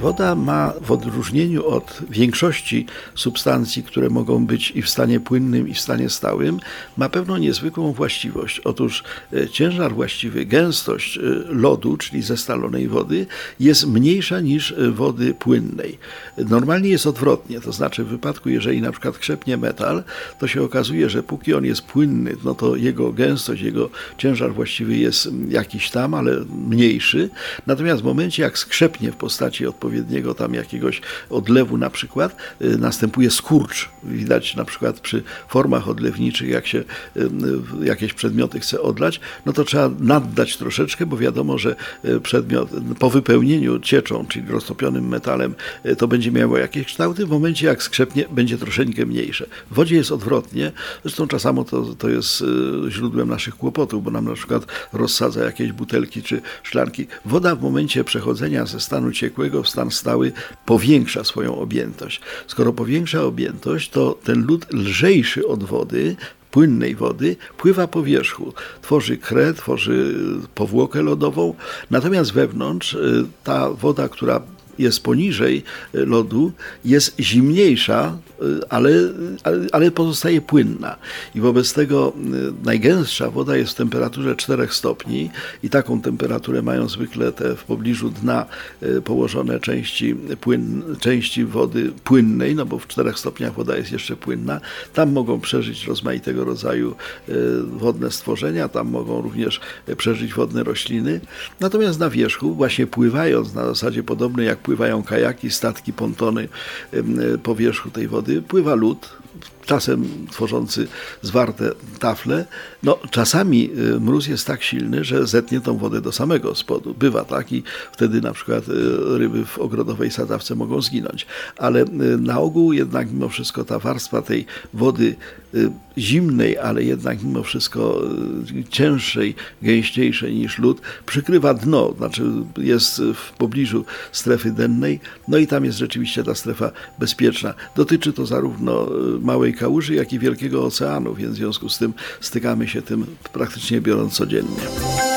Woda ma w odróżnieniu od większości substancji, które mogą być i w stanie płynnym, i w stanie stałym, ma pewną niezwykłą właściwość. Otóż e, ciężar właściwy, gęstość e, lodu, czyli zestalonej wody, jest mniejsza niż e, wody płynnej. Normalnie jest odwrotnie, to znaczy w wypadku, jeżeli na przykład krzepnie metal, to się okazuje, że póki on jest płynny, no to jego gęstość, jego ciężar właściwy jest jakiś tam, ale mniejszy. Natomiast w momencie, jak skrzepnie w postaci odpowiedniej odpowiedniego tam jakiegoś odlewu na przykład, y, następuje skurcz. Widać na przykład przy formach odlewniczych, jak się y, jakieś przedmioty chce odlać, no to trzeba naddać troszeczkę, bo wiadomo, że y, przedmiot po wypełnieniu cieczą, czyli roztopionym metalem, to będzie miało jakieś kształty. W momencie jak skrzepnie, będzie troszeczkę mniejsze. W wodzie jest odwrotnie. Zresztą czasami to, to jest źródłem naszych kłopotów, bo nam na przykład rozsadza jakieś butelki czy szklanki. Woda w momencie przechodzenia ze stanu ciekłego w stan stały powiększa swoją objętość. Skoro powiększa objętość, to ten lód lżejszy od wody płynnej wody pływa po wierzchu. Tworzy krę, tworzy powłokę lodową, natomiast wewnątrz y, ta woda, która jest poniżej lodu, jest zimniejsza, ale, ale, pozostaje płynna. I wobec tego najgęstsza woda jest w temperaturze 4 stopni i taką temperaturę mają zwykle te w pobliżu dna położone części, płyn, części wody płynnej, no bo w 4 stopniach woda jest jeszcze płynna. Tam mogą przeżyć rozmaitego rodzaju wodne stworzenia, tam mogą również przeżyć wodne rośliny. Natomiast na wierzchu, właśnie pływając na zasadzie podobnej jak pływają kajaki, statki, pontony po wierzchu tej wody, pływa lód, czasem tworzący zwarte tafle. No, czasami y, mróz jest tak silny, że zetnie tą wodę do samego spodu. Bywa tak i wtedy na przykład y, ryby w ogrodowej sadzawce mogą zginąć. Ale y, na ogół jednak mimo wszystko ta warstwa tej wody zimnej, ale jednak mimo wszystko cięższej, gęściejszej niż lód, przykrywa dno, znaczy jest w pobliżu strefy dennej, no i tam jest rzeczywiście ta strefa bezpieczna. Dotyczy to zarówno małej kałuży, jak i wielkiego oceanu, więc w związku z tym stykamy się tym praktycznie biorąc codziennie.